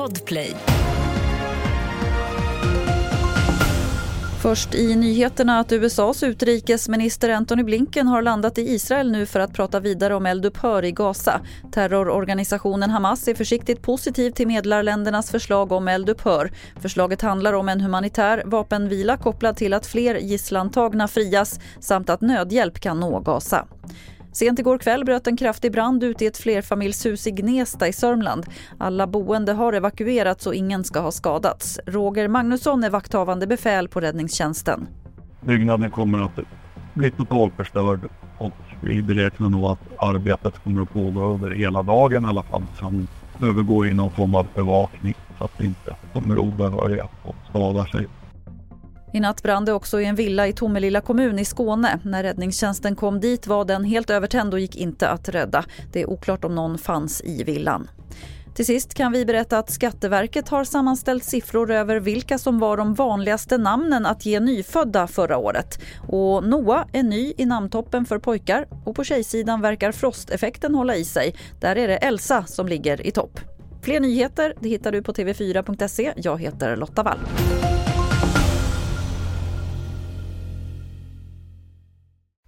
Podplay. Först i nyheterna att USAs utrikesminister Antony Blinken har landat i Israel nu för att prata vidare om eldupphör i Gaza. Terrororganisationen Hamas är försiktigt positiv till medlarländernas förslag om eldupphör. Förslaget handlar om en humanitär vapenvila kopplad till att fler gisslantagna frias samt att nödhjälp kan nå Gaza. Sent igår kväll bröt en kraftig brand ut i ett flerfamiljshus i Gnesta i Sörmland. Alla boende har evakuerats och ingen ska ha skadats. Roger Magnusson är vakthavande befäl på räddningstjänsten. Byggnaden kommer att bli totalförstörd och vi beräknar nog att arbetet kommer att pågå under hela dagen i alla fall. Sen övergå i någon form av bevakning så att det inte kommer obehöriga och skadar sig. I natt brann det också i en villa i Tomelilla kommun i Skåne. När räddningstjänsten kom dit var den helt övertänd och gick inte att rädda. Det är oklart om någon fanns i villan. Till sist kan vi berätta att Skatteverket har sammanställt siffror över vilka som var de vanligaste namnen att ge nyfödda förra året. Och Noah är ny i namntoppen för pojkar och på tjejsidan verkar frosteffekten hålla i sig. Där är det Elsa som ligger i topp. Fler nyheter det hittar du på tv4.se. Jag heter Lotta Wall.